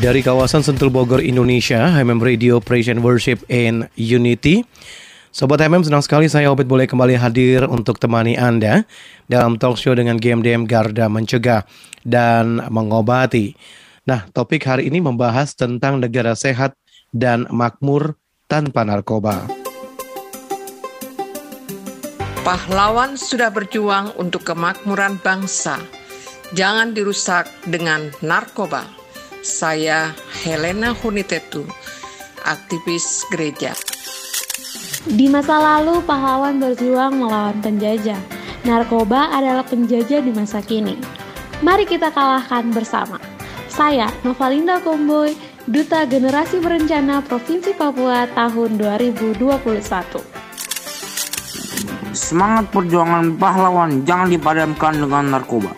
Dari kawasan Sentul Bogor, Indonesia, HMM Radio Operation Worship and Unity. Sobat HMM senang sekali saya Obet boleh kembali hadir untuk temani Anda dalam talk show dengan GMDM Garda Mencegah dan Mengobati. Nah, topik hari ini membahas tentang negara sehat dan makmur tanpa narkoba. Pahlawan sudah berjuang untuk kemakmuran bangsa. Jangan dirusak dengan narkoba. Saya Helena Hunitetu, aktivis gereja. Di masa lalu, pahlawan berjuang melawan penjajah. Narkoba adalah penjajah di masa kini. Mari kita kalahkan bersama. Saya, Novalinda Komboy, Duta Generasi Berencana Provinsi Papua tahun 2021. Semangat perjuangan pahlawan jangan dipadamkan dengan narkoba.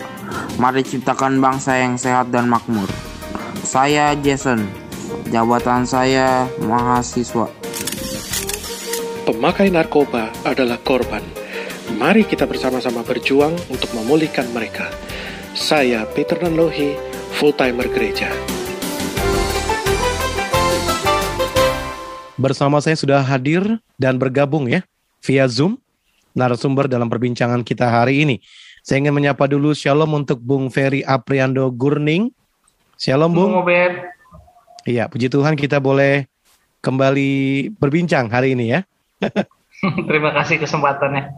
Mari ciptakan bangsa yang sehat dan makmur. Saya Jason, jabatan saya mahasiswa. Pemakai narkoba adalah korban. Mari kita bersama-sama berjuang untuk memulihkan mereka. Saya Peter Nanlohi, full-timer gereja. Bersama saya sudah hadir dan bergabung ya via Zoom narasumber dalam perbincangan kita hari ini. Saya ingin menyapa dulu Shalom untuk Bung Ferry Apriando Gurning. Shalom Bung. Bung Obed. Iya, puji Tuhan kita boleh kembali berbincang hari ini ya. terima kasih kesempatannya.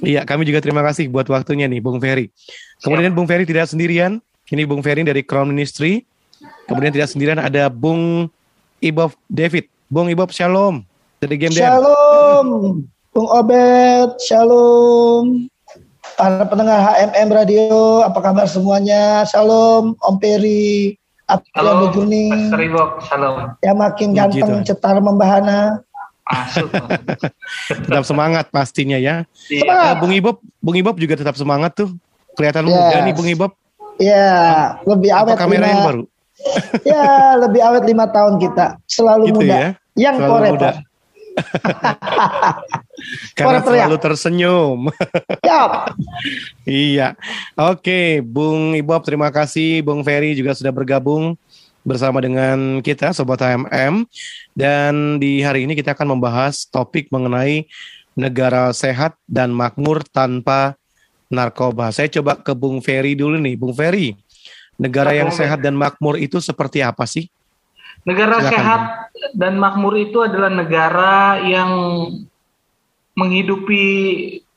Iya, kami juga terima kasih buat waktunya nih Bung Ferry. Kemudian Siap. Bung Ferry tidak sendirian. Ini Bung Ferry dari Crown Ministry. Kemudian tidak sendirian ada Bung Ibob David. Bung Ibob Shalom dari Game Shalom. Bung Obed, Shalom. Para pendengar HMM Radio, apa kabar semuanya? Shalom, Om Peri, Halo, Juni. Shalom. Ya makin ganteng, cetar membahana. Masuk. tetap semangat pastinya ya. Iya. Semangat. Uh, Bung Ibob, Bung Ibob juga tetap semangat tuh. Kelihatan yes. muda nih Bung Ibob. Iya, lebih awet. Apa kamera yang baru? ya, lebih awet lima tahun kita. Selalu gitu muda. Ya? Yang Selalu muda. Karena selalu tersenyum. Yap. iya. Oke, Bung Ibob terima kasih. Bung Ferry juga sudah bergabung bersama dengan kita Sobat HMM. Dan di hari ini kita akan membahas topik mengenai negara sehat dan makmur tanpa narkoba. Saya coba ke Bung Ferry dulu nih. Bung Ferry, negara yang sehat dan makmur itu seperti apa sih? Negara Silakan, sehat dan makmur itu adalah negara yang menghidupi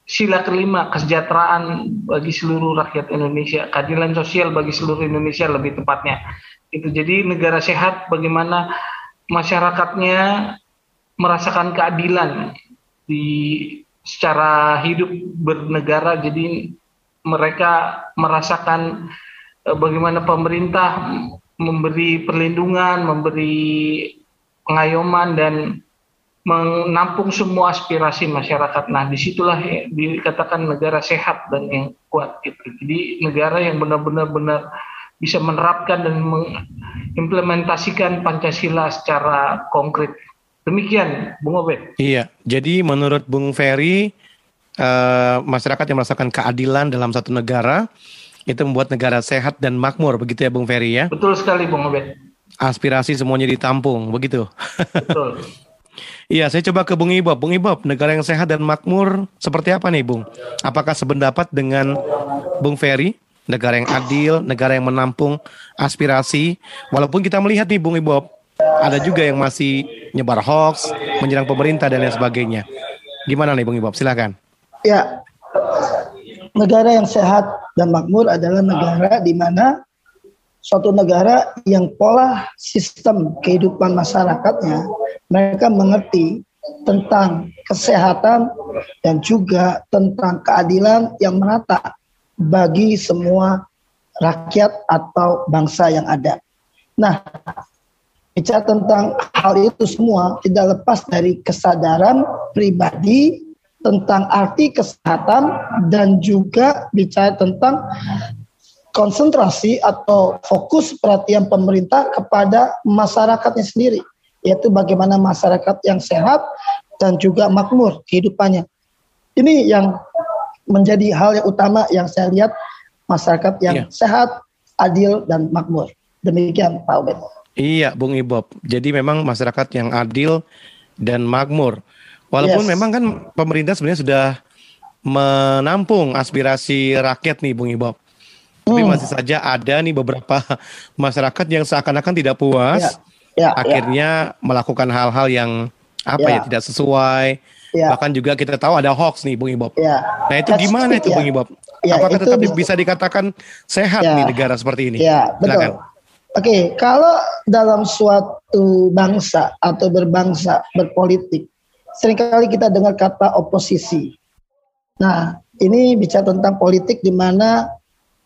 sila kelima kesejahteraan bagi seluruh rakyat Indonesia, keadilan sosial bagi seluruh Indonesia lebih tepatnya. Itu jadi negara sehat bagaimana masyarakatnya merasakan keadilan di secara hidup bernegara jadi mereka merasakan eh, bagaimana pemerintah memberi perlindungan, memberi pengayoman dan menampung semua aspirasi masyarakat. Nah, di situlah dikatakan negara sehat dan yang kuat gitu. Jadi negara yang benar-benar benar bisa menerapkan dan mengimplementasikan Pancasila secara konkret. Demikian, Bung Obed. Iya, jadi menurut Bung Ferry, uh, masyarakat yang merasakan keadilan dalam satu negara itu membuat negara sehat dan makmur, begitu ya Bung Ferry ya? Betul sekali Bung Obed. Aspirasi semuanya ditampung, begitu? Betul. Iya, saya coba ke Bung Ibob. Bung Ibob, negara yang sehat dan makmur seperti apa nih, Bung? Apakah sependapat dengan Bung Ferry? Negara yang adil, negara yang menampung aspirasi. Walaupun kita melihat nih, Bung Ibob, ada juga yang masih nyebar hoax, menyerang pemerintah dan lain sebagainya. Gimana nih, Bung Ibob? Silakan. Ya, negara yang sehat dan makmur adalah negara di mana suatu negara yang pola sistem kehidupan masyarakatnya mereka mengerti tentang kesehatan dan juga tentang keadilan yang merata bagi semua rakyat atau bangsa yang ada. Nah, bicara tentang hal itu semua tidak lepas dari kesadaran pribadi tentang arti kesehatan dan juga bicara tentang konsentrasi atau fokus perhatian pemerintah kepada masyarakatnya sendiri, yaitu bagaimana masyarakat yang sehat dan juga makmur kehidupannya. Ini yang menjadi hal yang utama yang saya lihat masyarakat yang iya. sehat, adil dan makmur. Demikian Pak Ubed. Iya, Bung Ibob. Jadi memang masyarakat yang adil dan makmur. Walaupun yes. memang kan pemerintah sebenarnya sudah menampung aspirasi rakyat nih, Bung Ibob. Tapi hmm. masih saja ada nih beberapa masyarakat yang seakan-akan tidak puas, ya, ya, akhirnya ya. melakukan hal-hal yang apa ya. ya tidak sesuai. Ya. Bahkan juga kita tahu ada hoax nih, Bung Ibob. Ya. Nah itu That's gimana itu, ya. Bung Ibob? Ya, Apakah tetap bisa dikatakan sehat ya. nih negara seperti ini? Ya, betul. Silakan. Oke, kalau dalam suatu bangsa atau berbangsa, berpolitik, sering kali kita dengar kata oposisi. Nah, ini bicara tentang politik di mana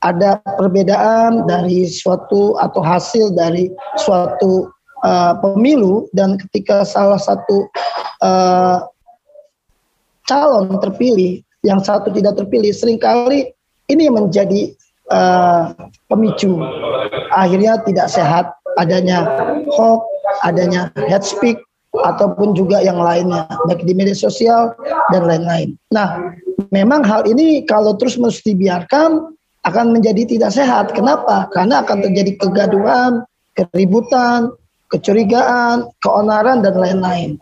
ada perbedaan dari suatu atau hasil dari suatu uh, pemilu dan ketika salah satu uh, calon terpilih, yang satu tidak terpilih, sering kali ini menjadi uh, pemicu akhirnya tidak sehat adanya hoax, adanya head speak ataupun juga yang lainnya baik di media sosial dan lain-lain. Nah, memang hal ini kalau terus menerus dibiarkan akan menjadi tidak sehat. Kenapa? Karena akan terjadi kegaduhan, keributan, kecurigaan, keonaran dan lain-lain.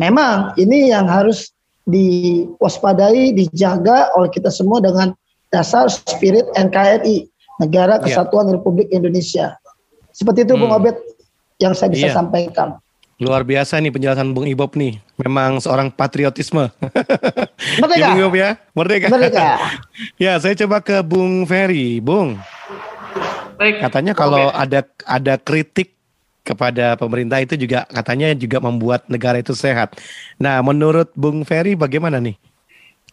Memang ini yang harus diwaspadai, dijaga oleh kita semua dengan dasar spirit NKRI, Negara iya. Kesatuan yeah. Republik Indonesia. Seperti itu hmm. Bung Obed yang saya bisa yeah. sampaikan. Luar biasa nih penjelasan Bung Ibob nih. Memang seorang patriotisme. Merdeka. ya, Bung Ibob ya. Merdeka. Merdeka. ya, saya coba ke Bung Ferry. Bung. Baik. Katanya kalau ada ada kritik kepada pemerintah itu juga katanya juga membuat negara itu sehat. Nah, menurut Bung Ferry bagaimana nih?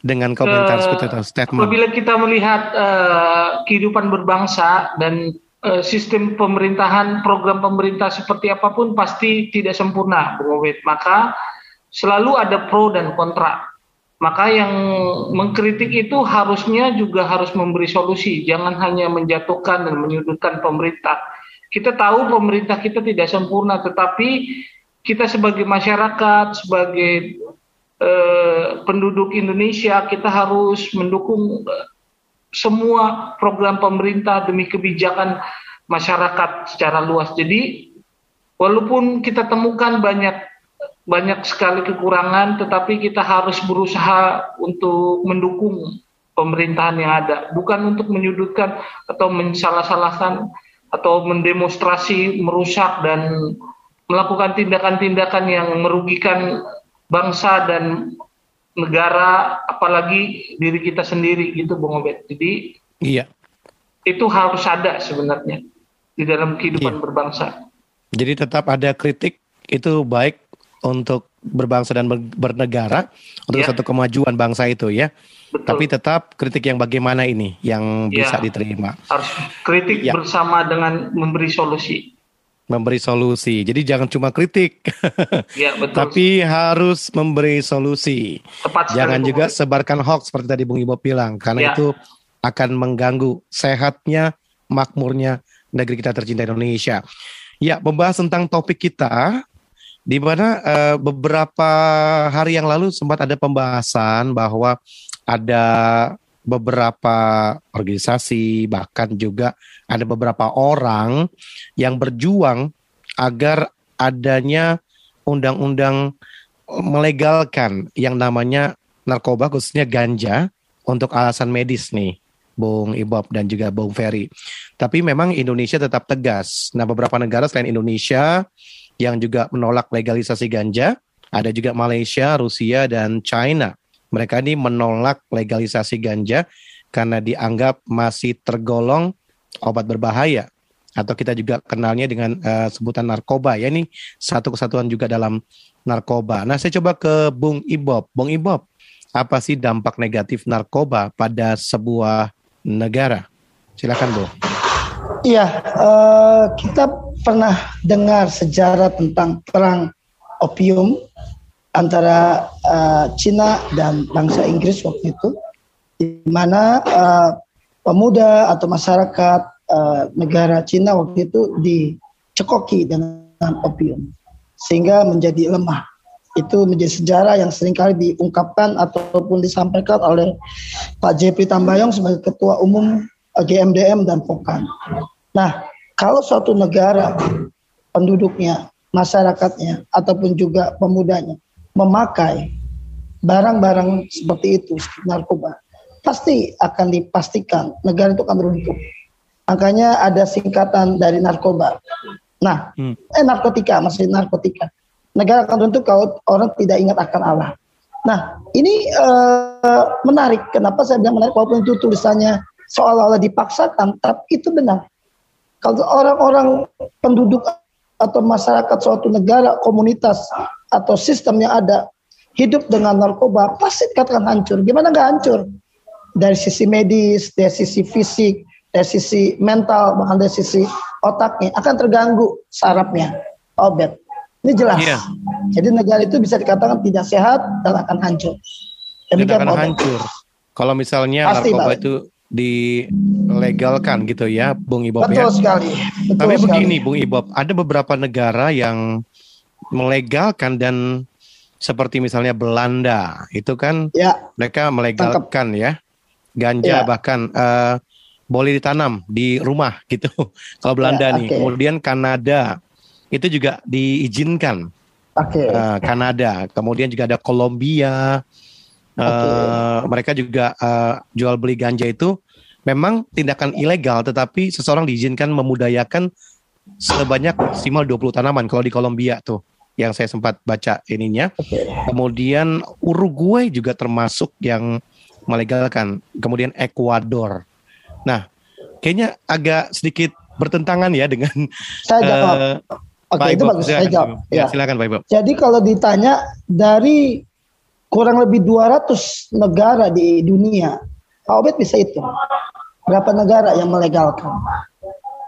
dengan komentar uh, seperti itu statement. Apabila kita melihat uh, kehidupan berbangsa dan uh, sistem pemerintahan, program pemerintah seperti apa pun pasti tidak sempurna, Bung Obed. Maka selalu ada pro dan kontra. Maka yang mengkritik itu harusnya juga harus memberi solusi, jangan hanya menjatuhkan dan menyudutkan pemerintah. Kita tahu pemerintah kita tidak sempurna, tetapi kita sebagai masyarakat, sebagai Eh, penduduk Indonesia kita harus mendukung eh, semua program pemerintah demi kebijakan masyarakat secara luas. Jadi walaupun kita temukan banyak banyak sekali kekurangan, tetapi kita harus berusaha untuk mendukung pemerintahan yang ada, bukan untuk menyudutkan atau mensalah-salahkan atau mendemonstrasi, merusak dan melakukan tindakan-tindakan yang merugikan bangsa dan negara apalagi diri kita sendiri gitu Bung Obed. Jadi iya. Itu harus ada sebenarnya di dalam kehidupan iya. berbangsa. Jadi tetap ada kritik itu baik untuk berbangsa dan bernegara untuk ya. satu kemajuan bangsa itu ya. Betul. Tapi tetap kritik yang bagaimana ini yang ya. bisa diterima. Harus kritik ya. bersama dengan memberi solusi memberi solusi. Jadi jangan cuma kritik, ya, betul. tapi harus memberi solusi. Tepat jangan juga sebarkan hoax seperti tadi Bung Ibo bilang, karena ya. itu akan mengganggu sehatnya, makmurnya negeri kita tercinta Indonesia. Ya, membahas tentang topik kita, di mana uh, beberapa hari yang lalu sempat ada pembahasan bahwa ada beberapa organisasi bahkan juga ada beberapa orang yang berjuang agar adanya undang-undang melegalkan yang namanya narkoba khususnya ganja untuk alasan medis nih Bung Ibob dan juga Bung Ferry. Tapi memang Indonesia tetap tegas. Nah, beberapa negara selain Indonesia yang juga menolak legalisasi ganja, ada juga Malaysia, Rusia dan China mereka ini menolak legalisasi ganja karena dianggap masih tergolong obat berbahaya atau kita juga kenalnya dengan uh, sebutan narkoba ya ini satu kesatuan juga dalam narkoba. Nah, saya coba ke Bung Ibob. Bung Ibob, apa sih dampak negatif narkoba pada sebuah negara. Silakan Bu. Iya, uh, kita pernah dengar sejarah tentang perang opium antara uh, Cina dan bangsa Inggris waktu itu, di mana uh, pemuda atau masyarakat uh, negara Cina waktu itu dicekoki dengan opium sehingga menjadi lemah. Itu menjadi sejarah yang sering kali diungkapkan ataupun disampaikan oleh Pak JP Tambayong sebagai Ketua Umum GMDM dan POKAN. Nah, kalau suatu negara penduduknya, masyarakatnya, ataupun juga pemudanya memakai barang-barang seperti itu, narkoba, pasti akan dipastikan negara itu akan runtuh. Makanya ada singkatan dari narkoba. Nah, hmm. eh narkotika, maksudnya narkotika. Negara akan runtuh kalau orang tidak ingat akan Allah. Nah, ini uh, menarik. Kenapa saya bilang menarik? Walaupun itu tulisannya seolah-olah dipaksakan, tapi itu benar. Kalau orang-orang penduduk atau masyarakat suatu negara, komunitas atau sistem yang ada hidup dengan narkoba, pasti dikatakan hancur. Gimana nggak hancur? Dari sisi medis, dari sisi fisik, dari sisi mental, bahkan dari sisi otaknya akan terganggu sarafnya, obat. Ini jelas. Iya. Jadi negara itu bisa dikatakan tidak sehat dan akan hancur. Demikian akan hancur. Kalau misalnya Pasti, narkoba itu dilegalkan gitu ya, Bung Ibob Betul ya. sekali. Betul Tapi sekali. begini, Bung Ibob, ada beberapa negara yang melegalkan dan seperti misalnya Belanda, itu kan ya. mereka melegalkan Tangkap. ya ganja ya. bahkan uh, boleh ditanam di rumah gitu. Kalau Belanda ya, nih, kemudian Kanada itu juga diizinkan. Okay. Uh, Kanada, kemudian juga ada Kolombia, Uh, mereka juga uh, jual beli ganja itu memang tindakan ilegal, tetapi seseorang diizinkan memudayakan sebanyak maksimal 20 tanaman. Kalau di Kolombia tuh, yang saya sempat baca ininya. Kemudian Uruguay juga termasuk yang melegalkan. Kemudian Ekuador. Nah, kayaknya agak sedikit bertentangan ya dengan. Saya jawab. Uh, Oke, okay, itu bagus. Saya jawab. Ya, ya. silakan Pak Ibu. Jadi kalau ditanya dari kurang lebih 200 negara di dunia. Pak Obed bisa itu. Berapa negara yang melegalkan?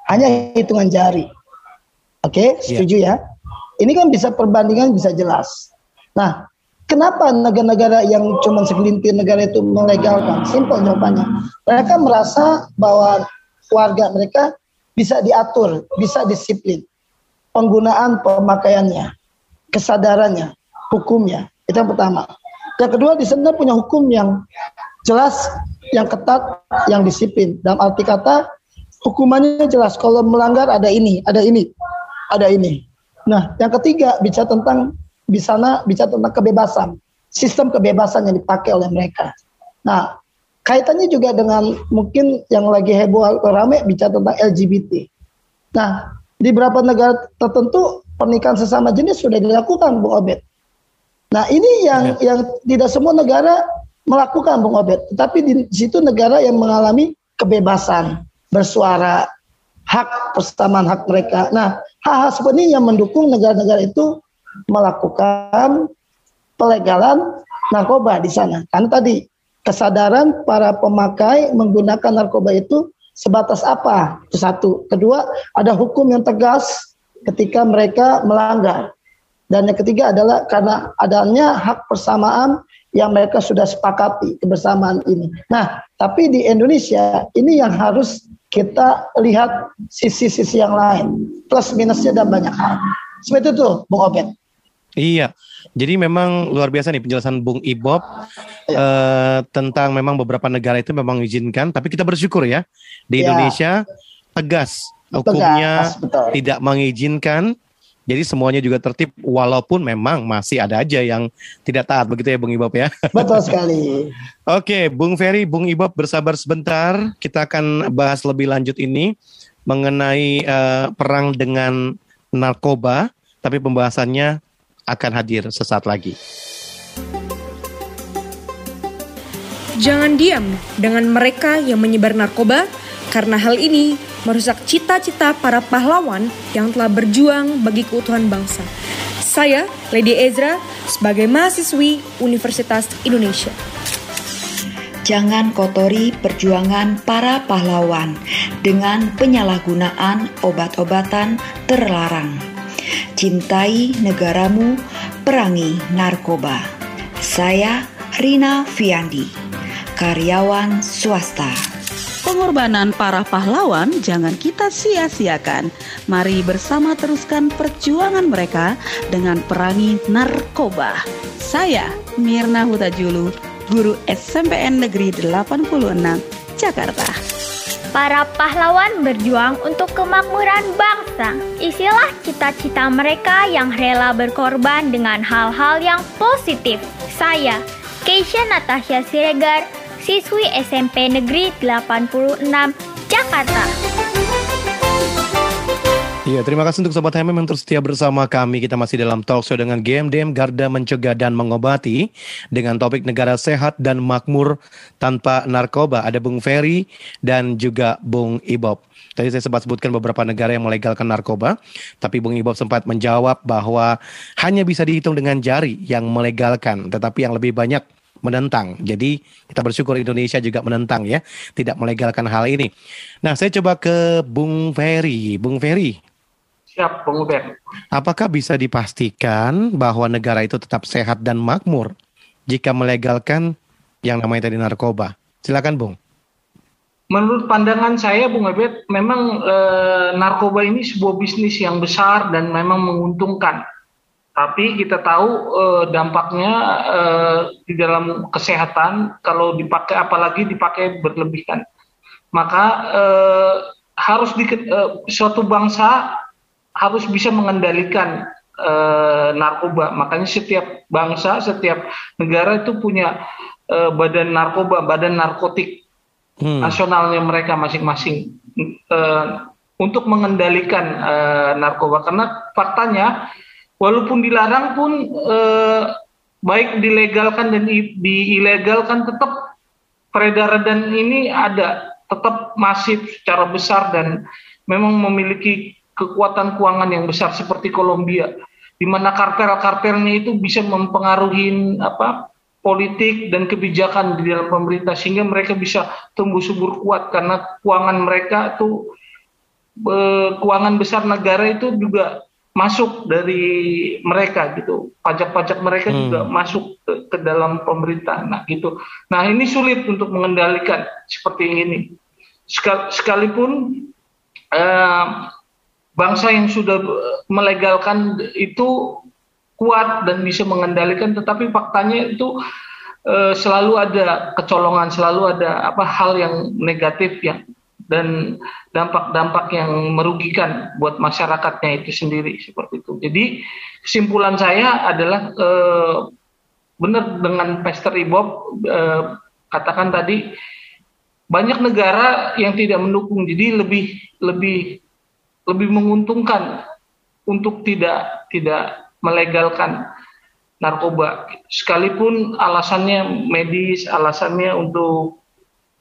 Hanya hitungan jari. Oke, okay, iya. setuju yeah. ya? Ini kan bisa perbandingan bisa jelas. Nah, kenapa negara-negara yang cuma segelintir negara itu melegalkan? Simpel jawabannya. Mereka merasa bahwa warga mereka bisa diatur, bisa disiplin. Penggunaan pemakaiannya, kesadarannya, hukumnya. Itu yang pertama. Yang kedua di sana punya hukum yang jelas, yang ketat, yang disiplin. Dalam arti kata hukumannya jelas. Kalau melanggar ada ini, ada ini, ada ini. Nah, yang ketiga bicara tentang di sana bicara tentang kebebasan, sistem kebebasan yang dipakai oleh mereka. Nah, kaitannya juga dengan mungkin yang lagi heboh rame bicara tentang LGBT. Nah, di beberapa negara tertentu pernikahan sesama jenis sudah dilakukan, Bu Obed. Nah ini yang ya. yang tidak semua negara melakukan Bung Obed, tapi di situ negara yang mengalami kebebasan bersuara, hak persamaan hak mereka. Nah hal-hal seperti ini yang mendukung negara-negara itu melakukan pelegalan narkoba di sana. Karena tadi kesadaran para pemakai menggunakan narkoba itu sebatas apa? Itu satu. Kedua, ada hukum yang tegas ketika mereka melanggar. Dan yang ketiga adalah karena adanya hak persamaan yang mereka sudah sepakati kebersamaan ini. Nah, tapi di Indonesia ini yang harus kita lihat sisi-sisi yang lain, plus minusnya dan banyak hal. Seperti itu, Bung Obed. Iya, jadi memang luar biasa nih penjelasan Bung Ibob ya. uh, tentang memang beberapa negara itu memang mengizinkan, tapi kita bersyukur ya di ya. Indonesia tegas hukumnya tegas, tidak mengizinkan jadi semuanya juga tertib walaupun memang masih ada aja yang tidak taat begitu ya Bung Ibob ya. Betul sekali. Oke, Bung Ferry, Bung Ibob bersabar sebentar. Kita akan bahas lebih lanjut ini mengenai uh, perang dengan narkoba, tapi pembahasannya akan hadir sesaat lagi. Jangan diam dengan mereka yang menyebar narkoba, karena hal ini merusak cita-cita para pahlawan yang telah berjuang bagi keutuhan bangsa. Saya, Lady Ezra, sebagai mahasiswi Universitas Indonesia. Jangan kotori perjuangan para pahlawan dengan penyalahgunaan obat-obatan terlarang. Cintai negaramu, perangi narkoba. Saya Rina Fiandi, karyawan swasta. Pengorbanan para pahlawan jangan kita sia-siakan. Mari bersama teruskan perjuangan mereka dengan perangi narkoba. Saya Mirna Hutajulu, guru SMPN Negeri 86, Jakarta. Para pahlawan berjuang untuk kemakmuran bangsa. Isilah cita-cita mereka yang rela berkorban dengan hal-hal yang positif. Saya, Keisha Natasha Siregar, siswi SMP Negeri 86, Jakarta. Iya, terima kasih untuk Sobat HMM yang terus setia bersama kami. Kita masih dalam talk show dengan GMDM Garda Mencegah dan Mengobati dengan topik negara sehat dan makmur tanpa narkoba. Ada Bung Ferry dan juga Bung Ibob. Tadi saya sempat sebutkan beberapa negara yang melegalkan narkoba, tapi Bung Ibob sempat menjawab bahwa hanya bisa dihitung dengan jari yang melegalkan, tetapi yang lebih banyak menentang. Jadi kita bersyukur Indonesia juga menentang ya, tidak melegalkan hal ini. Nah, saya coba ke Bung Ferry. Bung Ferry, Siap, Bung Ubed. Apakah bisa dipastikan bahwa negara itu tetap sehat dan makmur jika melegalkan yang namanya tadi narkoba? Silakan, Bung. Menurut pandangan saya, Bung Ubed, memang e, narkoba ini sebuah bisnis yang besar dan memang menguntungkan. Tapi kita tahu e, dampaknya e, di dalam kesehatan kalau dipakai, apalagi dipakai berlebihan, maka e, harus di, suatu bangsa harus bisa mengendalikan narkoba. Makanya setiap bangsa, setiap negara itu punya badan narkoba, badan narkotik hmm. nasionalnya mereka masing-masing untuk mengendalikan narkoba. Karena faktanya, walaupun dilarang pun uh, baik dilegalkan dan diilegalkan tetap peredaran dan ini ada tetap masif secara besar dan memang memiliki kekuatan keuangan yang besar seperti Kolombia, di mana kartel-kartelnya itu bisa mempengaruhi apa politik dan kebijakan di dalam pemerintah sehingga mereka bisa tumbuh subur kuat karena keuangan mereka itu eh, keuangan besar negara itu juga masuk dari mereka gitu. Pajak-pajak mereka hmm. juga masuk ke, ke dalam pemerintah nah gitu. Nah ini sulit untuk mengendalikan seperti ini. Sekalipun eh, bangsa yang sudah melegalkan itu kuat dan bisa mengendalikan tetapi faktanya itu e, selalu ada kecolongan selalu ada apa hal yang negatif ya dan dampak-dampak yang merugikan buat masyarakatnya itu sendiri seperti itu. Jadi kesimpulan saya adalah e, benar dengan Pastor Ibob e, katakan tadi banyak negara yang tidak mendukung. Jadi lebih lebih lebih menguntungkan untuk tidak tidak melegalkan narkoba. Sekalipun alasannya medis alasannya untuk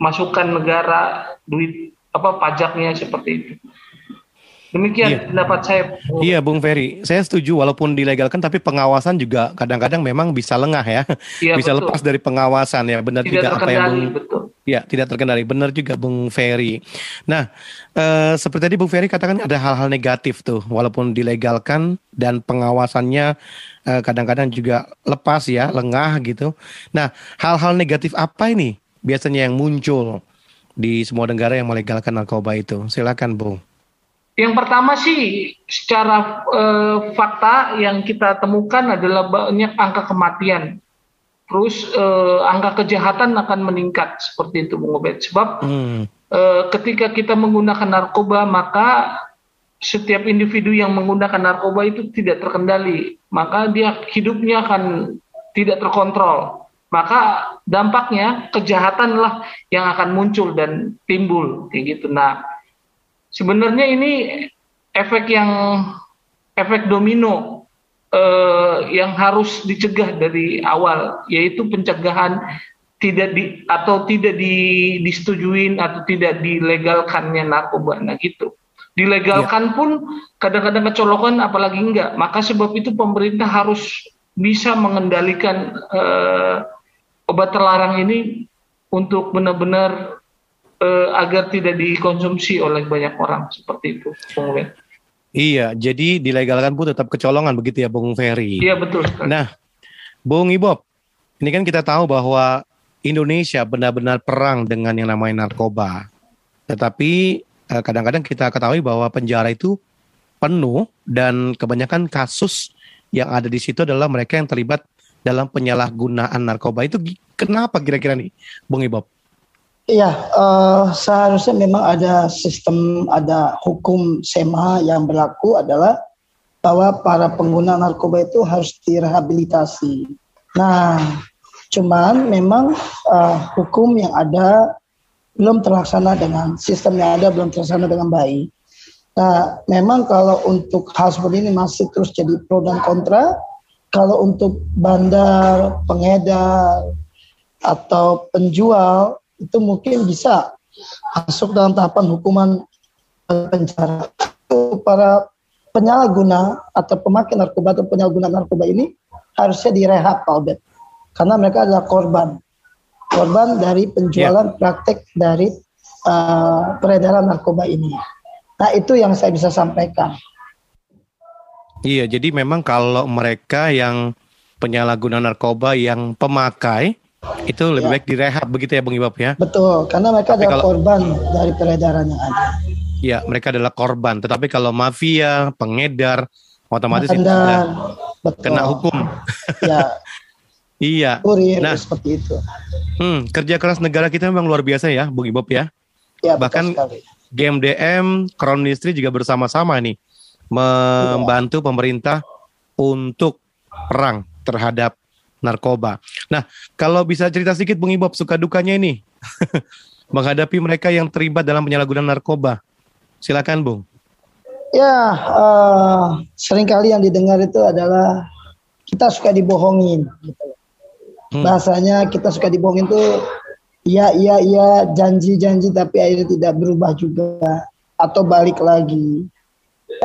masukkan negara duit apa pajaknya seperti itu Demikian iya. pendapat saya. Iya, Bung Ferry. Saya setuju walaupun dilegalkan tapi pengawasan juga kadang-kadang memang bisa lengah ya. Iya, bisa betul. lepas dari pengawasan ya. Benar Tidak juga apa yang Bung betul. Ya, tidak terkendali. Benar juga Bung Ferry. Nah, eh, seperti tadi Bung Ferry katakan ada hal-hal negatif tuh walaupun dilegalkan dan pengawasannya eh, kadang-kadang juga lepas ya, lengah gitu. Nah, hal-hal negatif apa ini biasanya yang muncul di semua negara yang melegalkan narkoba itu? Silakan, Bung. Yang pertama sih secara e, fakta yang kita temukan adalah banyak angka kematian. Terus e, angka kejahatan akan meningkat seperti itu Bung Obed. Sebab hmm. e, ketika kita menggunakan narkoba maka setiap individu yang menggunakan narkoba itu tidak terkendali. Maka dia hidupnya akan tidak terkontrol. Maka dampaknya kejahatanlah yang akan muncul dan timbul kayak gitu. Nah, sebenarnya ini efek yang efek domino eh, yang harus dicegah dari awal yaitu pencegahan tidak di atau tidak di, disetujuin atau tidak dilegalkannya narkoba nah gitu dilegalkan ya. pun kadang-kadang kecolokan apalagi enggak maka sebab itu pemerintah harus bisa mengendalikan eh, obat terlarang ini untuk benar-benar uh, agar tidak dikonsumsi oleh banyak orang seperti itu, Bung Ben. Iya, jadi dilegalkan pun tetap kecolongan begitu ya, Bung Ferry. Iya betul. Nah, Bung Ibob, ini kan kita tahu bahwa Indonesia benar-benar perang dengan yang namanya narkoba. Tetapi eh, kadang-kadang kita ketahui bahwa penjara itu penuh dan kebanyakan kasus yang ada di situ adalah mereka yang terlibat dalam penyalahgunaan narkoba. Itu kenapa kira-kira nih, Bung Ibob? Iya, uh, seharusnya memang ada sistem, ada hukum SEMA yang berlaku adalah bahwa para pengguna narkoba itu harus direhabilitasi. Nah, cuman memang uh, hukum yang ada belum terlaksana dengan sistem yang ada belum terlaksana dengan baik. Nah, memang kalau untuk hal seperti ini masih terus jadi pro dan kontra. Kalau untuk bandar, pengedar, atau penjual itu mungkin bisa masuk dalam tahapan hukuman penjara. Para penyalahguna atau pemakai narkoba atau penyalahguna narkoba ini harusnya direhab Pak Albert. Karena mereka adalah korban. Korban dari penjualan yeah. praktek dari uh, peredaran narkoba ini. Nah itu yang saya bisa sampaikan. Iya, jadi memang kalau mereka yang penyalahguna narkoba yang pemakai itu lebih ya. baik direhab begitu ya Bung Ibab ya? Betul, karena mereka Tapi adalah kalau, korban dari peredaran yang ada. Ya, mereka adalah korban. Tetapi kalau mafia, pengedar, otomatis itu betul. kena hukum. Ya. iya. Kurir, nah, seperti itu. Hmm, kerja keras negara kita memang luar biasa ya, Bung Ibob ya. Ya, Bahkan GMDM, Crown Ministry juga bersama-sama nih membantu pemerintah untuk perang terhadap narkoba. Nah, kalau bisa cerita sedikit Bung Ibob suka dukanya ini menghadapi mereka yang terlibat dalam penyalahgunaan narkoba. Silakan Bung. Ya, uh, sering kali yang didengar itu adalah kita suka dibohongin. Gitu. Hmm. Bahasanya kita suka dibohongin tuh iya iya iya janji-janji tapi akhirnya tidak berubah juga atau balik lagi.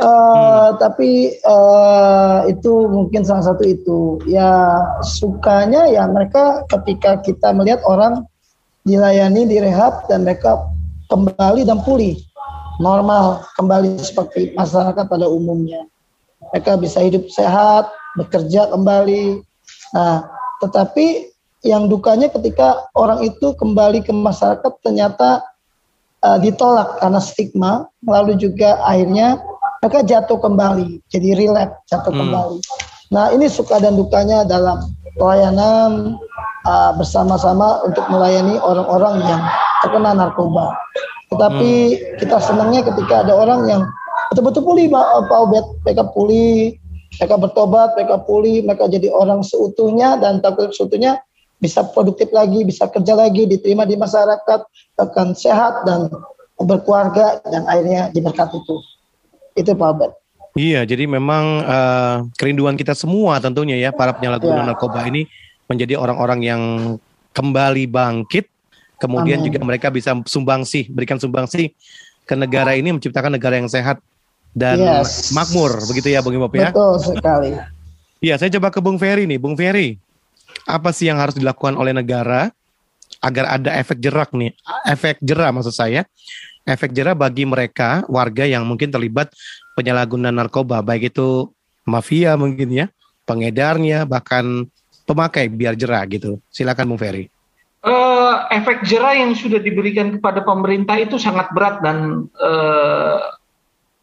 Uh, hmm. Tapi uh, itu mungkin salah satu itu. Ya sukanya ya mereka ketika kita melihat orang dilayani, direhab dan mereka kembali dan pulih normal kembali seperti masyarakat pada umumnya. Mereka bisa hidup sehat, bekerja kembali. Nah, tetapi yang dukanya ketika orang itu kembali ke masyarakat ternyata uh, ditolak karena stigma, lalu juga akhirnya mereka jatuh kembali, jadi relapse, jatuh hmm. kembali. Nah, ini suka dan dukanya dalam pelayanan uh, bersama-sama untuk melayani orang-orang yang terkena narkoba. Tetapi hmm. kita senangnya ketika ada orang yang betul-betul pulih Pak Ubed, mereka pulih, mereka bertobat, mereka pulih, mereka jadi orang seutuhnya dan takut seutuhnya bisa produktif lagi, bisa kerja lagi, diterima di masyarakat, akan sehat dan berkeluarga dan akhirnya diberkati itu. Itu Pak Ubed. Iya, jadi memang uh, kerinduan kita semua tentunya ya para penyalahguna ya. narkoba ini menjadi orang-orang yang kembali bangkit Kemudian Amin. juga mereka bisa sumbangsi, berikan sumbangsi ke negara ini menciptakan negara yang sehat dan yes. makmur, begitu ya Bung Imop ya? Betul sekali. Iya, saya coba ke Bung Ferry nih. Bung Ferry, apa sih yang harus dilakukan oleh negara agar ada efek jerak nih? Efek jerah maksud saya. Efek jerah bagi mereka warga yang mungkin terlibat penyalahgunaan narkoba, baik itu mafia mungkin ya, pengedarnya, bahkan pemakai biar jerah gitu. Silakan Bung Ferry uh, efek jerah yang sudah diberikan kepada pemerintah itu sangat berat dan uh,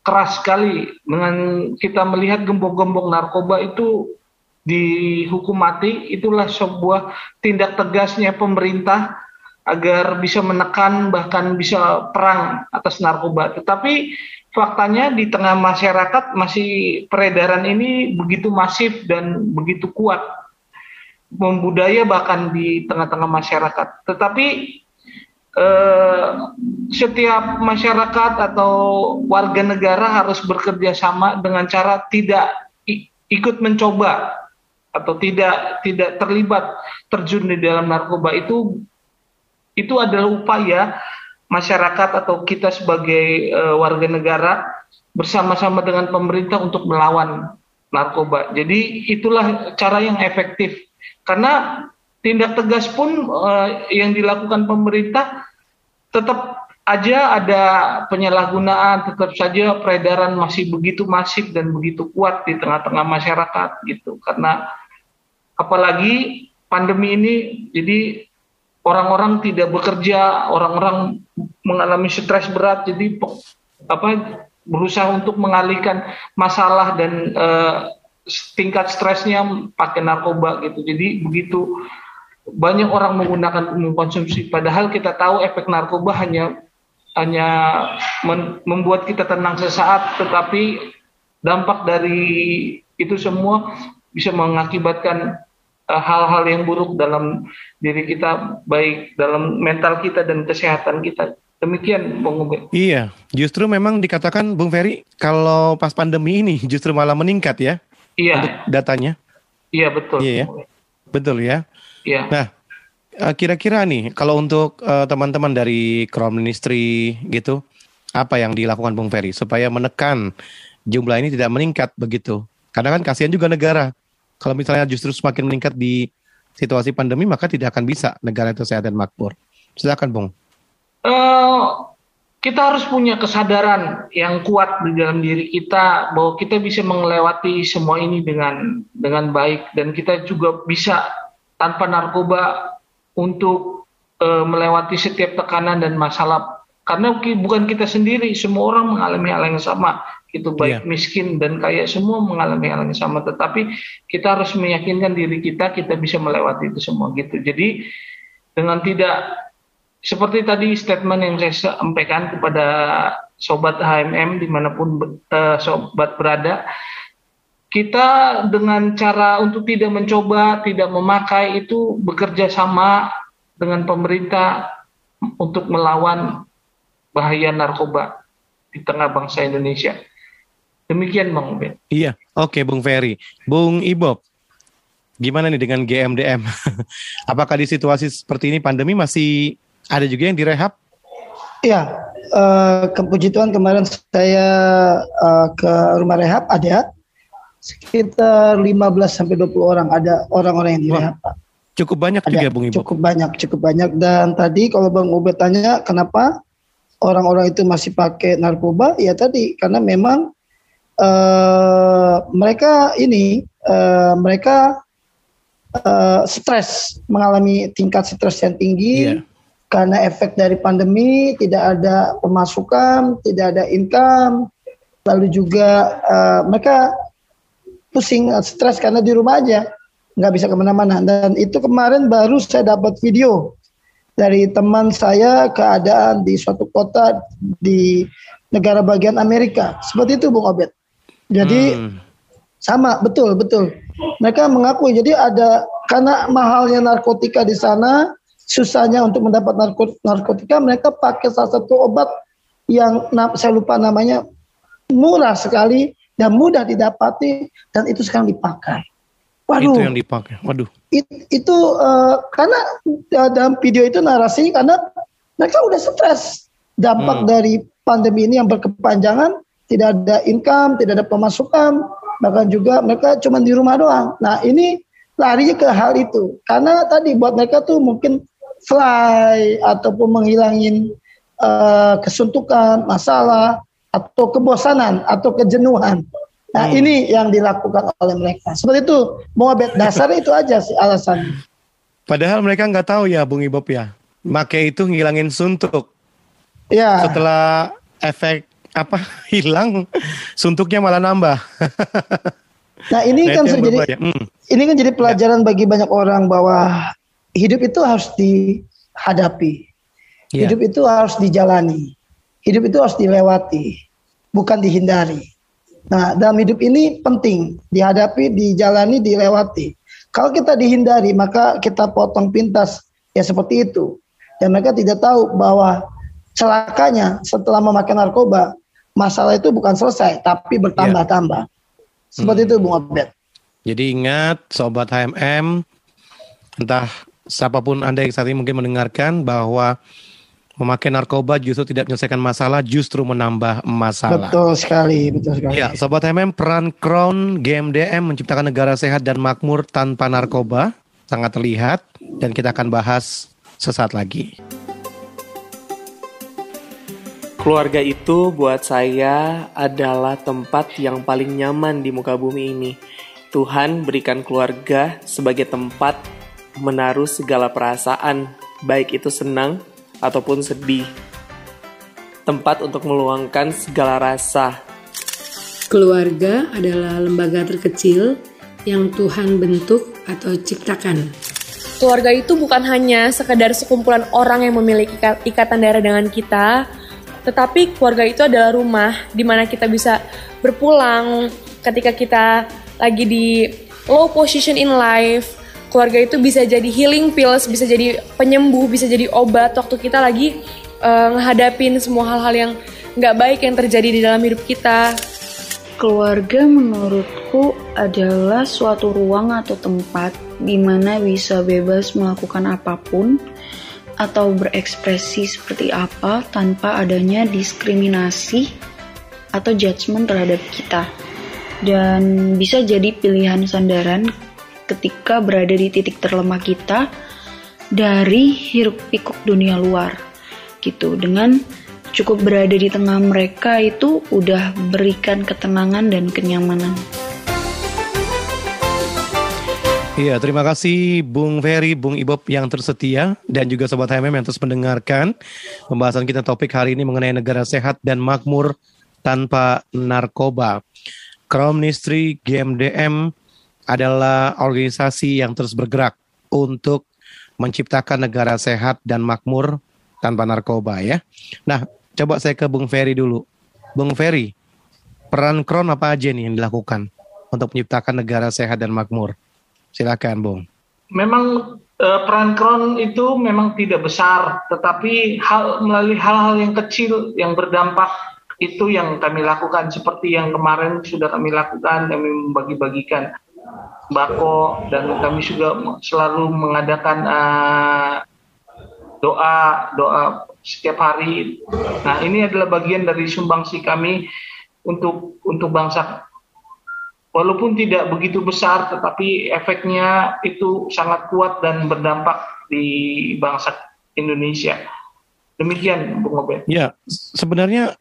keras sekali dengan kita melihat gembok-gembok narkoba itu dihukum mati itulah sebuah tindak tegasnya pemerintah agar bisa menekan bahkan bisa perang atas narkoba. Tetapi faktanya di tengah masyarakat masih peredaran ini begitu masif dan begitu kuat membudaya bahkan di tengah-tengah masyarakat. Tetapi eh, setiap masyarakat atau warga negara harus bekerja sama dengan cara tidak ikut mencoba atau tidak tidak terlibat terjun di dalam narkoba itu itu adalah upaya masyarakat atau kita sebagai uh, warga negara bersama-sama dengan pemerintah untuk melawan narkoba. Jadi itulah cara yang efektif karena tindak tegas pun uh, yang dilakukan pemerintah tetap aja ada penyalahgunaan, tetap saja peredaran masih begitu masif dan begitu kuat di tengah-tengah masyarakat gitu. Karena apalagi pandemi ini jadi orang-orang tidak bekerja, orang-orang mengalami stres berat, jadi apa berusaha untuk mengalihkan masalah dan uh, tingkat stresnya pakai narkoba gitu. Jadi begitu banyak orang menggunakan mengkonsumsi padahal kita tahu efek narkoba hanya hanya membuat kita tenang sesaat, tetapi dampak dari itu semua bisa mengakibatkan hal-hal yang buruk dalam diri kita, baik dalam mental kita dan kesehatan kita. Demikian, Bung Ube. Iya, justru memang dikatakan Bung Ferry kalau pas pandemi ini justru malah meningkat ya. Iya. Untuk datanya. Iya betul. Iya ya. Betul ya. Iya. Nah, Eh, kira-kira nih kalau untuk uh, teman-teman dari Crown Ministry gitu, apa yang dilakukan Bung Ferry supaya menekan jumlah ini tidak meningkat begitu? Karena kan kasihan juga negara. Kalau misalnya justru semakin meningkat di situasi pandemi, maka tidak akan bisa negara itu sehat dan makmur. Silakan Bung. Uh, kita harus punya kesadaran yang kuat di dalam diri kita bahwa kita bisa melewati semua ini dengan dengan baik dan kita juga bisa tanpa narkoba untuk uh, melewati setiap tekanan dan masalah karena bukan kita sendiri semua orang mengalami hal yang sama itu baik yeah. miskin dan kaya semua mengalami hal yang sama tetapi kita harus meyakinkan diri kita kita bisa melewati itu semua gitu jadi dengan tidak seperti tadi statement yang saya sampaikan kepada sobat HMM di mana pun uh, sobat berada kita dengan cara untuk tidak mencoba, tidak memakai itu bekerja sama dengan pemerintah untuk melawan bahaya narkoba di tengah bangsa Indonesia. Demikian Bang Ubed. Iya, oke Bung Ferry. Bung Ibob, gimana nih dengan GMDM? Apakah di situasi seperti ini pandemi masih ada juga yang direhab? Iya, uh, puji Tuhan kemarin saya uh, ke rumah rehab ada sekitar 15 sampai 20 orang ada orang-orang yang direhab. Cukup banyak ada, juga Bung Ibu. Cukup banyak, cukup banyak dan tadi kalau Bang Ubed tanya kenapa orang-orang itu masih pakai narkoba ya tadi karena memang uh, mereka ini uh, mereka uh, stres mengalami tingkat stres yang tinggi yeah. karena efek dari pandemi tidak ada pemasukan, tidak ada income, lalu juga uh, mereka pusing, stres karena di rumah aja, nggak bisa ke mana-mana. Dan itu kemarin baru saya dapat video dari teman saya keadaan di suatu kota di negara bagian Amerika. Seperti itu Bung Obed. Jadi hmm. sama, betul, betul. Mereka mengakui, jadi ada, karena mahalnya narkotika di sana, susahnya untuk mendapat narkotika, mereka pakai salah satu obat yang saya lupa namanya, murah sekali, dan mudah didapati dan itu sekarang dipakai. Waduh. Itu yang dipakai. Waduh. It, itu uh, karena uh, dalam video itu narasinya karena mereka udah stres dampak hmm. dari pandemi ini yang berkepanjangan, tidak ada income, tidak ada pemasukan, bahkan juga mereka cuma di rumah doang. Nah ini larinya ke hal itu karena tadi buat mereka tuh mungkin fly ataupun menghilangin uh, kesuntukan, masalah atau kebosanan atau kejenuhan. Nah hmm. ini yang dilakukan oleh mereka. Seperti itu, mau dasar itu aja sih alasan. Padahal mereka nggak tahu ya, Bung Ibob ya. Make itu ngilangin suntuk. Ya. Setelah efek apa hilang, suntuknya malah nambah. nah ini nah, kan jadi hmm. ini kan jadi pelajaran ya. bagi banyak orang bahwa hidup itu harus dihadapi, ya. hidup itu harus dijalani. Hidup itu harus dilewati, bukan dihindari. Nah, dalam hidup ini penting dihadapi, dijalani, dilewati. Kalau kita dihindari, maka kita potong pintas ya seperti itu. Dan mereka tidak tahu bahwa celakanya setelah memakai narkoba, masalah itu bukan selesai, tapi bertambah-tambah. Seperti hmm. itu, Bung Abed. Jadi ingat, Sobat HMM, entah siapa pun Anda yang saat ini mungkin mendengarkan bahwa memakai narkoba justru tidak menyelesaikan masalah, justru menambah masalah. Betul sekali, betul sekali. Ya, Sobat MM, peran Crown GMDM menciptakan negara sehat dan makmur tanpa narkoba sangat terlihat dan kita akan bahas sesaat lagi. Keluarga itu buat saya adalah tempat yang paling nyaman di muka bumi ini. Tuhan berikan keluarga sebagai tempat menaruh segala perasaan, baik itu senang ataupun sedih. Tempat untuk meluangkan segala rasa. Keluarga adalah lembaga terkecil yang Tuhan bentuk atau ciptakan. Keluarga itu bukan hanya sekedar sekumpulan orang yang memiliki ikatan darah dengan kita, tetapi keluarga itu adalah rumah di mana kita bisa berpulang ketika kita lagi di low position in life. Keluarga itu bisa jadi healing pills, bisa jadi penyembuh, bisa jadi obat waktu kita lagi uh, semua hal-hal yang nggak baik yang terjadi di dalam hidup kita. Keluarga menurutku adalah suatu ruang atau tempat di mana bisa bebas melakukan apa pun, atau berekspresi seperti apa tanpa adanya diskriminasi atau judgement terhadap kita. Dan bisa jadi pilihan sandaran ketika berada di titik terlemah kita dari hiruk pikuk dunia luar gitu dengan cukup berada di tengah mereka itu udah berikan ketenangan dan kenyamanan. Iya, terima kasih Bung Ferry, Bung Ibob yang tersetia dan juga Sobat HMM yang terus mendengarkan pembahasan kita topik hari ini mengenai negara sehat dan makmur tanpa narkoba. Crown Ministry GMDM adalah organisasi yang terus bergerak untuk menciptakan negara sehat dan makmur tanpa narkoba ya. Nah, coba saya ke Bung Ferry dulu. Bung Ferry, peran Crown apa aja nih yang dilakukan untuk menciptakan negara sehat dan makmur? Silakan, Bung. Memang uh, peran Kron itu memang tidak besar, tetapi hal melalui hal-hal yang kecil yang berdampak itu yang kami lakukan seperti yang kemarin sudah kami lakukan kami membagi-bagikan bako dan kami juga selalu mengadakan uh, doa doa setiap hari. Nah ini adalah bagian dari sumbangsi kami untuk untuk bangsa walaupun tidak begitu besar tetapi efeknya itu sangat kuat dan berdampak di bangsa Indonesia. Demikian Bung Obed. Ya, sebenarnya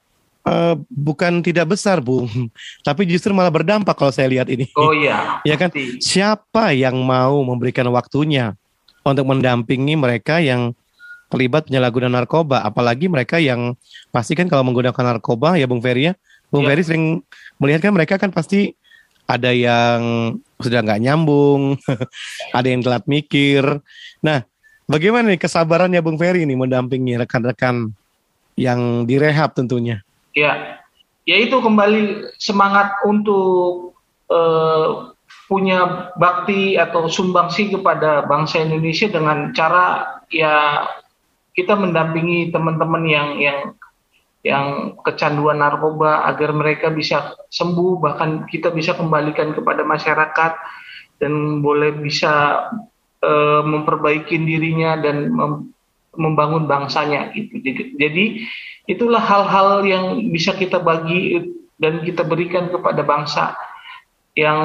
uh, bukan tidak besar, Bung, tapi justru malah berdampak kalau saya lihat ini. Oh iya. ya kan? Siapa yang mau memberikan waktunya untuk mendampingi mereka yang terlibat penyalahgunaan narkoba, apalagi mereka yang pasti kan kalau menggunakan narkoba ya Bung Ferry ya, Bung ya. Ferry sering melihat kan mereka kan pasti ada yang sudah nggak nyambung, ada yang telat mikir. Nah, bagaimana nih kesabarannya Bung Ferry ini mendampingi rekan-rekan yang direhab tentunya? Ya, ya itu kembali semangat untuk uh, punya bakti atau sumbangsi kepada bangsa Indonesia dengan cara ya kita mendampingi teman-teman yang yang yang kecanduan narkoba agar mereka bisa sembuh bahkan kita bisa kembalikan kepada masyarakat dan boleh bisa uh, memperbaiki dirinya dan mem membangun bangsanya gitu. Jadi, jadi itulah hal-hal yang bisa kita bagi dan kita berikan kepada bangsa yang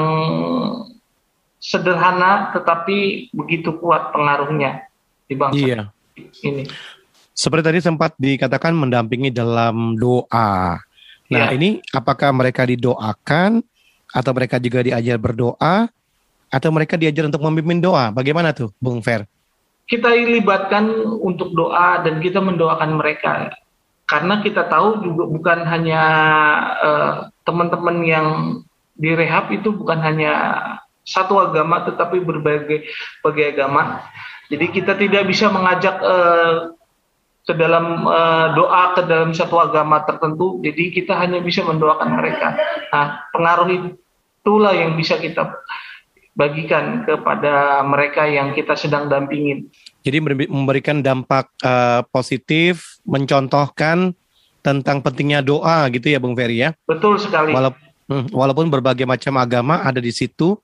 sederhana tetapi begitu kuat pengaruhnya di bangsa iya. ini. Seperti tadi sempat dikatakan mendampingi dalam doa. Nah, ya. ini apakah mereka didoakan atau mereka juga diajar berdoa atau mereka diajar untuk memimpin doa? Bagaimana tuh, Bung Fer? Kita libatkan untuk doa dan kita mendoakan mereka. Karena kita tahu juga bukan hanya uh, teman-teman yang direhab itu bukan hanya satu agama tetapi berbagai berbagai agama. Jadi kita tidak bisa mengajak uh, ke dalam uh, doa ke dalam satu agama tertentu. Jadi kita hanya bisa mendoakan mereka. Nah pengaruh itulah yang bisa kita bagikan kepada mereka yang kita sedang dampingin. Jadi memberikan dampak uh, positif mencontohkan tentang pentingnya doa gitu ya Bung Ferry ya? Betul sekali. Walaupun hmm, walaupun berbagai macam agama ada di situ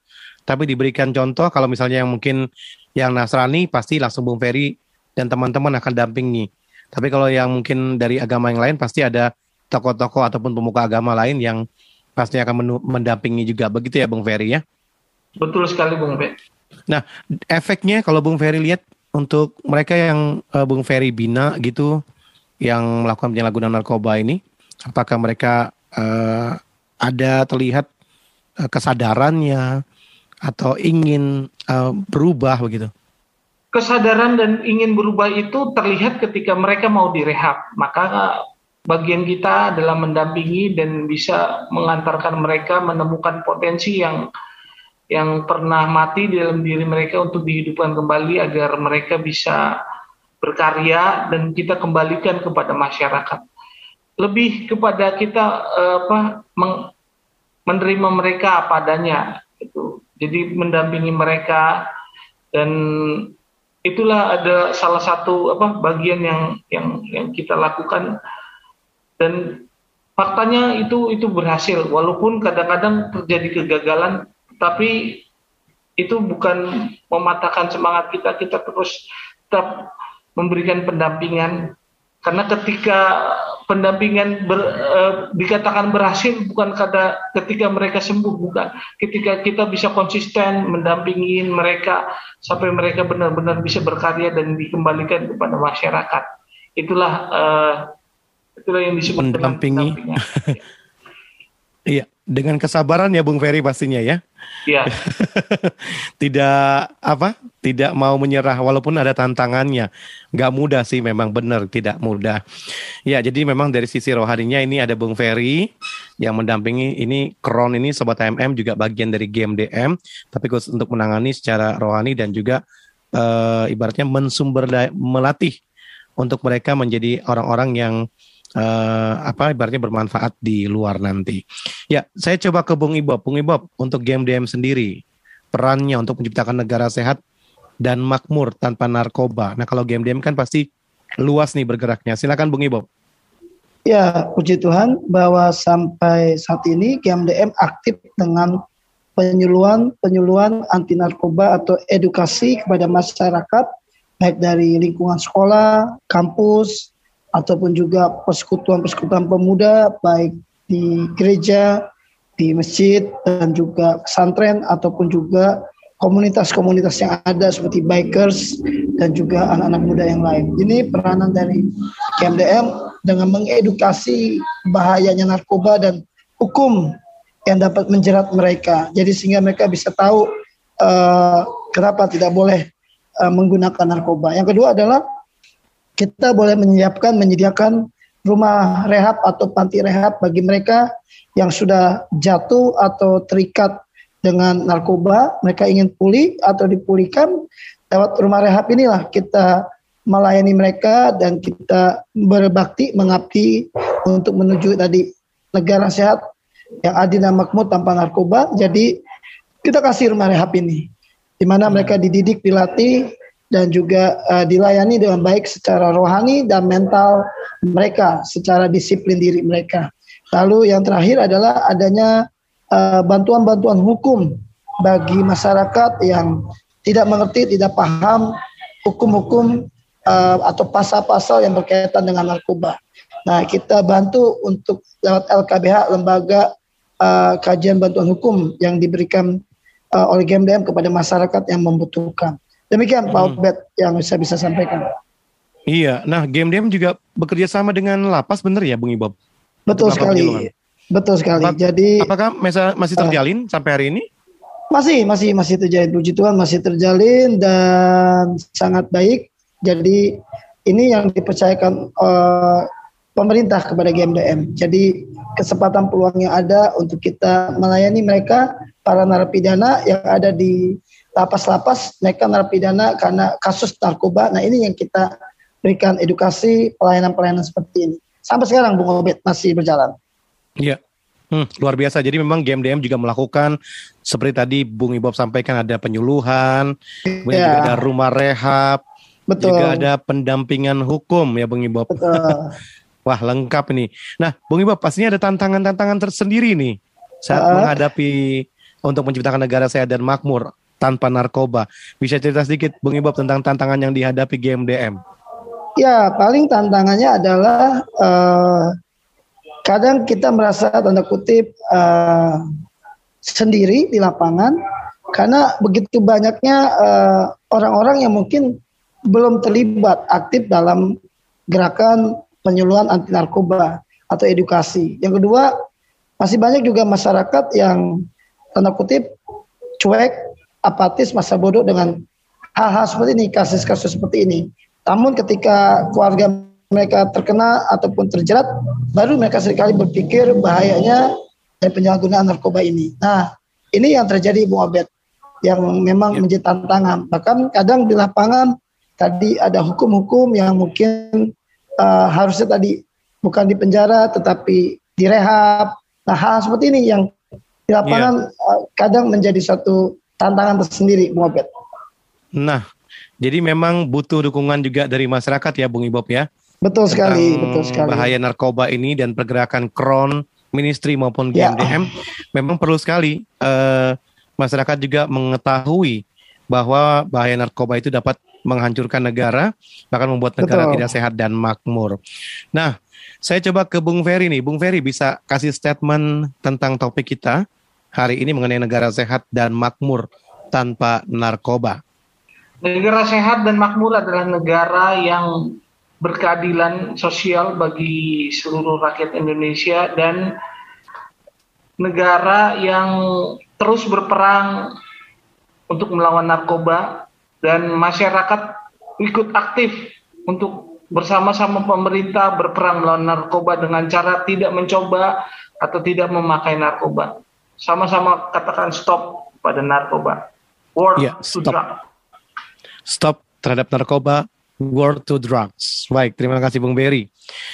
tapi diberikan contoh. Kalau misalnya yang mungkin yang Nasrani pasti langsung Bung Ferry dan teman-teman akan dampingi tapi kalau yang mungkin dari agama yang lain pasti ada tokoh-tokoh ataupun pemuka agama lain yang pasti akan mendampingi juga. Begitu ya Bung Ferry ya? Betul sekali Bung Ferry. Nah, efeknya kalau Bung Ferry lihat untuk mereka yang uh, Bung Ferry bina gitu yang melakukan penyalahgunaan narkoba ini, apakah mereka uh, ada terlihat uh, kesadarannya atau ingin uh, berubah begitu? Kesadaran dan ingin berubah itu terlihat ketika mereka mau direhab. Maka bagian kita adalah mendampingi dan bisa mengantarkan mereka menemukan potensi yang yang pernah mati dalam diri mereka untuk dihidupkan kembali agar mereka bisa berkarya dan kita kembalikan kepada masyarakat. Lebih kepada kita uh, apa meng, menerima mereka apa adanya itu. Jadi mendampingi mereka dan itulah ada salah satu apa bagian yang yang yang kita lakukan. Dan faktanya itu itu berhasil. Walaupun kadang-kadang terjadi kegagalan tapi itu bukan mematahkan semangat kita. Kita terus tetap memberikan pendampingan. Karena ketika pendampingan ber, e, dikatakan berhasil bukan kata ketika mereka sembuh bukan. Ketika kita bisa konsisten mendampingi mereka sampai mereka benar-benar bisa berkarya dan dikembalikan kepada masyarakat. Itulah e, itulah yang disebut mendampingi iya dengan kesabaran ya Bung Ferry pastinya ya. Iya. tidak apa? Tidak mau menyerah walaupun ada tantangannya. Gak mudah sih memang benar tidak mudah. Ya jadi memang dari sisi rohaninya ini ada Bung Ferry yang mendampingi ini Kron ini Sobat MM juga bagian dari GMDM tapi khusus untuk menangani secara rohani dan juga uh, ibaratnya mensumber melatih untuk mereka menjadi orang-orang yang uh, apa ibaratnya bermanfaat di luar nanti. Ya, saya coba ke Bung Ibob. Bung Ibob, untuk game DM sendiri, perannya untuk menciptakan negara sehat dan makmur tanpa narkoba. Nah, kalau game DM kan pasti luas nih bergeraknya. Silakan Bung Ibob. Ya, puji Tuhan bahwa sampai saat ini GMDM aktif dengan penyuluhan penyuluhan anti narkoba atau edukasi kepada masyarakat baik dari lingkungan sekolah, kampus, ataupun juga persekutuan-persekutuan pemuda baik di gereja, di masjid dan juga pesantren ataupun juga komunitas-komunitas yang ada seperti bikers dan juga anak-anak muda yang lain. Ini peranan dari KMDM dengan mengedukasi bahayanya narkoba dan hukum yang dapat menjerat mereka. Jadi sehingga mereka bisa tahu uh, kenapa tidak boleh uh, menggunakan narkoba. Yang kedua adalah kita boleh menyiapkan menyediakan rumah rehab atau panti rehab bagi mereka yang sudah jatuh atau terikat dengan narkoba, mereka ingin pulih atau dipulihkan lewat rumah rehab inilah kita melayani mereka dan kita berbakti mengabdi untuk menuju tadi negara sehat yang adil dan makmur tanpa narkoba. Jadi kita kasih rumah rehab ini di mana mereka dididik, dilatih dan juga uh, dilayani dengan baik secara rohani dan mental mereka, secara disiplin diri mereka. Lalu yang terakhir adalah adanya eh, bantuan-bantuan hukum bagi masyarakat yang tidak mengerti, tidak paham hukum-hukum uh, atau pasal-pasal yang berkaitan dengan narkoba. Nah, kita bantu untuk lewat LKBH, lembaga uh, kajian bantuan hukum yang diberikan uh, oleh GMDM kepada masyarakat yang membutuhkan. Demikian Pak hmm. Obed yang saya bisa sampaikan. Iya, nah game game juga bekerja sama dengan lapas benar ya Bung Ibob? Betul sekali. Betul sekali. Apa, Jadi apakah masa, masih ah. terjalin uh, sampai hari ini? Masih, masih, masih terjalin. Puji Tuhan masih terjalin dan sangat baik. Jadi ini yang dipercayakan uh, pemerintah kepada GMDM. Jadi kesempatan peluang yang ada untuk kita melayani mereka para narapidana yang ada di lapas-lapas mereka narapidana karena kasus narkoba. Nah ini yang kita berikan edukasi pelayanan-pelayanan seperti ini. Sampai sekarang Bung Obed masih berjalan. Iya. Hmm, luar biasa. Jadi memang GMDM juga melakukan seperti tadi Bung Ibob sampaikan ada penyuluhan, kemudian ya. juga ada rumah rehab, Betul. juga ada pendampingan hukum ya Bung Ibob. Betul. Wah lengkap ini. Nah Bung Ibob pastinya ada tantangan-tantangan tersendiri nih saat uh. menghadapi untuk menciptakan negara sehat dan makmur tanpa narkoba. Bisa cerita sedikit Bung Ibob tentang tantangan yang dihadapi GMDM? Ya, paling tantangannya adalah uh, kadang kita merasa tanda kutip uh, sendiri di lapangan karena begitu banyaknya uh, orang-orang yang mungkin belum terlibat aktif dalam gerakan penyuluhan anti narkoba atau edukasi. Yang kedua, masih banyak juga masyarakat yang tanda kutip cuek, apatis, masa bodoh dengan hal-hal seperti ini, kasus-kasus seperti ini. Namun ketika keluarga mereka terkena ataupun terjerat, baru mereka sekali berpikir bahayanya dari penyalahgunaan narkoba ini. Nah, ini yang terjadi Bu Abed yang memang ya. menjadi tantangan. Bahkan kadang di lapangan tadi ada hukum-hukum yang mungkin uh, harusnya tadi bukan di penjara tetapi direhab. Nah hal seperti ini yang di lapangan uh, kadang menjadi satu tantangan tersendiri, Bung Abed. Nah, jadi memang butuh dukungan juga dari masyarakat ya, Bung Ibob ya. Betul sekali, betul sekali. Bahaya narkoba ini dan pergerakan kron, ministry maupun GMDM ya. memang perlu sekali uh, masyarakat juga mengetahui bahwa bahaya narkoba itu dapat menghancurkan negara, bahkan membuat negara Betul. tidak sehat dan makmur. Nah, saya coba ke Bung Ferry nih. Bung Ferry bisa kasih statement tentang topik kita hari ini mengenai negara sehat dan makmur tanpa narkoba. Negara sehat dan makmur adalah negara yang berkeadilan sosial bagi seluruh rakyat Indonesia dan negara yang terus berperang untuk melawan narkoba dan masyarakat ikut aktif untuk bersama-sama pemerintah berperang melawan narkoba dengan cara tidak mencoba atau tidak memakai narkoba. Sama-sama katakan stop pada narkoba. War yeah, to drugs. Stop terhadap narkoba, war to drugs. Baik, terima kasih Bung Berry.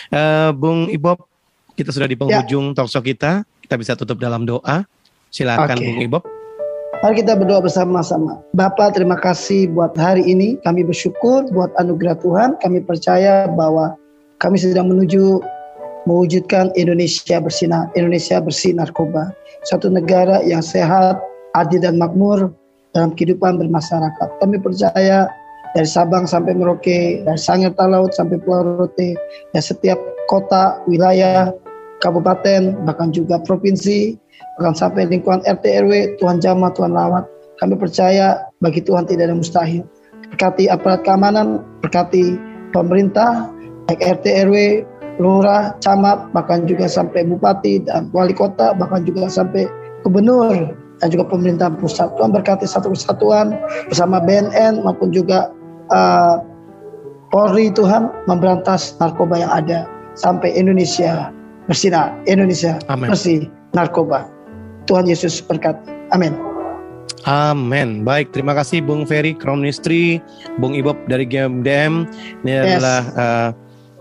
Uh, Bung Ibob, kita sudah di penghujung yeah. talkshow kita. Kita bisa tutup dalam doa. Silakan okay. Bung Ibob. Mari kita berdoa bersama-sama. Bapak terima kasih buat hari ini. Kami bersyukur buat anugerah Tuhan. Kami percaya bahwa kami sedang menuju mewujudkan Indonesia bersinar, Indonesia bersih narkoba. Satu negara yang sehat, adil dan makmur dalam kehidupan bermasyarakat. Kami percaya dari Sabang sampai Merauke, dari Sangir Talaut sampai Pulau Rote, dan setiap kota, wilayah, kabupaten, bahkan juga provinsi, bahkan sampai lingkungan RT RW, Tuhan jamah, Tuhan lawat. Kami percaya bagi Tuhan tidak ada mustahil. Berkati aparat keamanan, berkati pemerintah, baik RT RW, lurah, camat, bahkan juga sampai bupati dan wali kota, bahkan juga sampai gubernur dan juga pemerintah pusat. Tuhan berkati satu kesatuan bersama BNN maupun juga uh, Polri Tuhan memberantas narkoba yang ada sampai Indonesia bersinar Indonesia Amen. bersih narkoba. Tuhan Yesus berkati. Amin. Amin. Baik, terima kasih Bung Ferry Ministry, Bung Ibob dari GMDM. Ini yes. adalah uh,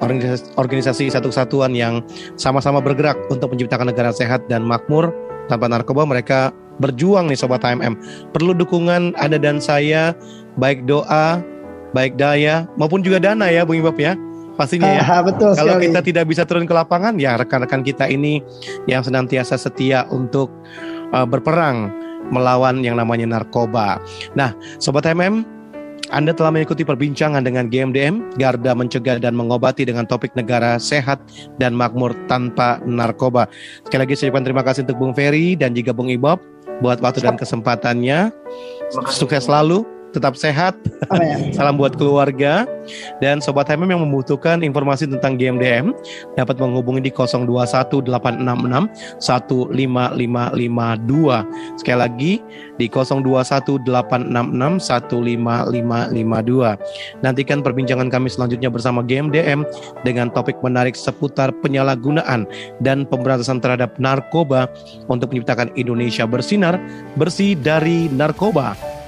organisasi, organisasi satu kesatuan yang sama-sama bergerak untuk menciptakan negara sehat dan makmur tanpa narkoba. Mereka berjuang nih Sobat HMM. Perlu dukungan Anda dan saya, baik doa, baik daya, maupun juga dana ya Bung Ibob ya pastinya ya. Ah, betul Kalau sekali. kita tidak bisa turun ke lapangan, ya rekan-rekan kita ini yang senantiasa setia untuk uh, berperang melawan yang namanya narkoba. Nah, sobat MM, anda telah mengikuti perbincangan dengan GMDM, Garda Mencegah dan Mengobati dengan topik negara sehat dan makmur tanpa narkoba. Sekali lagi saya ucapkan terima kasih untuk Bung Ferry dan juga Bung Ibob buat waktu dan kesempatannya. Sukses selalu tetap sehat. Amin. Salam buat keluarga dan sobat HMM yang membutuhkan informasi tentang GMDM dapat menghubungi di 021866 15552. Sekali lagi di 021866 15552. Nantikan perbincangan kami selanjutnya bersama GMDM dengan topik menarik seputar penyalahgunaan dan pemberantasan terhadap narkoba untuk menciptakan Indonesia bersinar bersih dari narkoba.